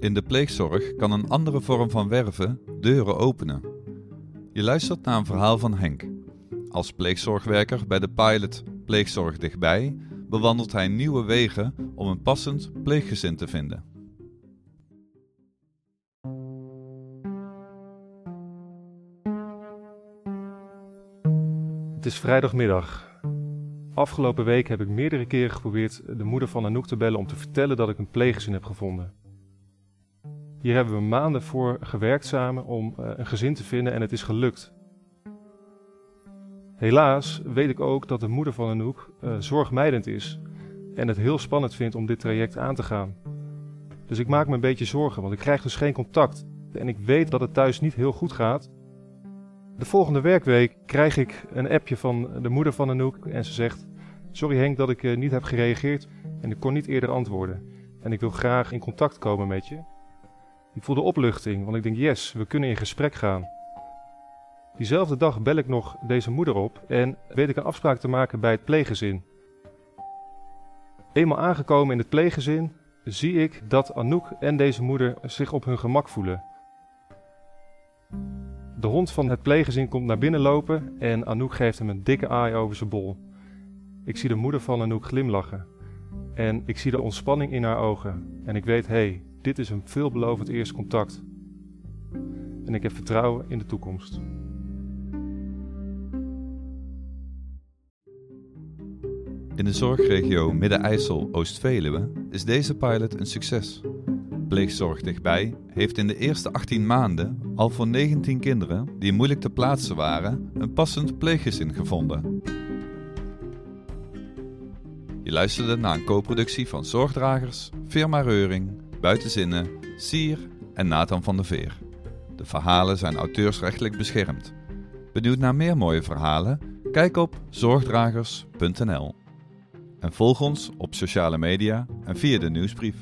In de pleegzorg kan een andere vorm van werven deuren openen. Je luistert naar een verhaal van Henk. Als pleegzorgwerker bij de pilot Pleegzorg Dichtbij bewandelt hij nieuwe wegen om een passend pleeggezin te vinden. Het is vrijdagmiddag. Afgelopen week heb ik meerdere keren geprobeerd de moeder van Anouk te bellen om te vertellen dat ik een pleeggezin heb gevonden. Hier hebben we maanden voor gewerkt samen om eh, een gezin te vinden en het is gelukt. Helaas weet ik ook dat de moeder van Anouk uh, zorgmijdend is en het heel spannend vindt om dit traject aan te gaan. Dus ik maak me een beetje zorgen, want ik krijg dus geen contact en ik weet dat het thuis niet heel goed gaat. De volgende werkweek krijg ik een appje van de moeder van Anouk en ze zegt: Sorry Henk dat ik uh, niet heb gereageerd en ik kon niet eerder antwoorden. En ik wil graag in contact komen met je. Ik voelde opluchting, want ik denk, yes, we kunnen in gesprek gaan. Diezelfde dag bel ik nog deze moeder op en weet ik een afspraak te maken bij het pleeggezin. Eenmaal aangekomen in het pleeggezin zie ik dat Anouk en deze moeder zich op hun gemak voelen. De hond van het pleeggezin komt naar binnen lopen en Anouk geeft hem een dikke aai over zijn bol. Ik zie de moeder van Anouk glimlachen en ik zie de ontspanning in haar ogen en ik weet, hé, hey, dit is een veelbelovend eerste contact. En ik heb vertrouwen in de toekomst. In de zorgregio Midden-IJssel-Oost-Veluwe is deze pilot een succes. Pleegzorg dichtbij heeft in de eerste 18 maanden al voor 19 kinderen die moeilijk te plaatsen waren een passend pleeggezin gevonden. Je luisterde naar een co-productie van Zorgdragers, Firma Reuring, Buitenzinnen, Sier en Nathan van der Veer. De verhalen zijn auteursrechtelijk beschermd. Benieuwd naar meer mooie verhalen? Kijk op zorgdragers.nl. En volg ons op sociale media en via de nieuwsbrief.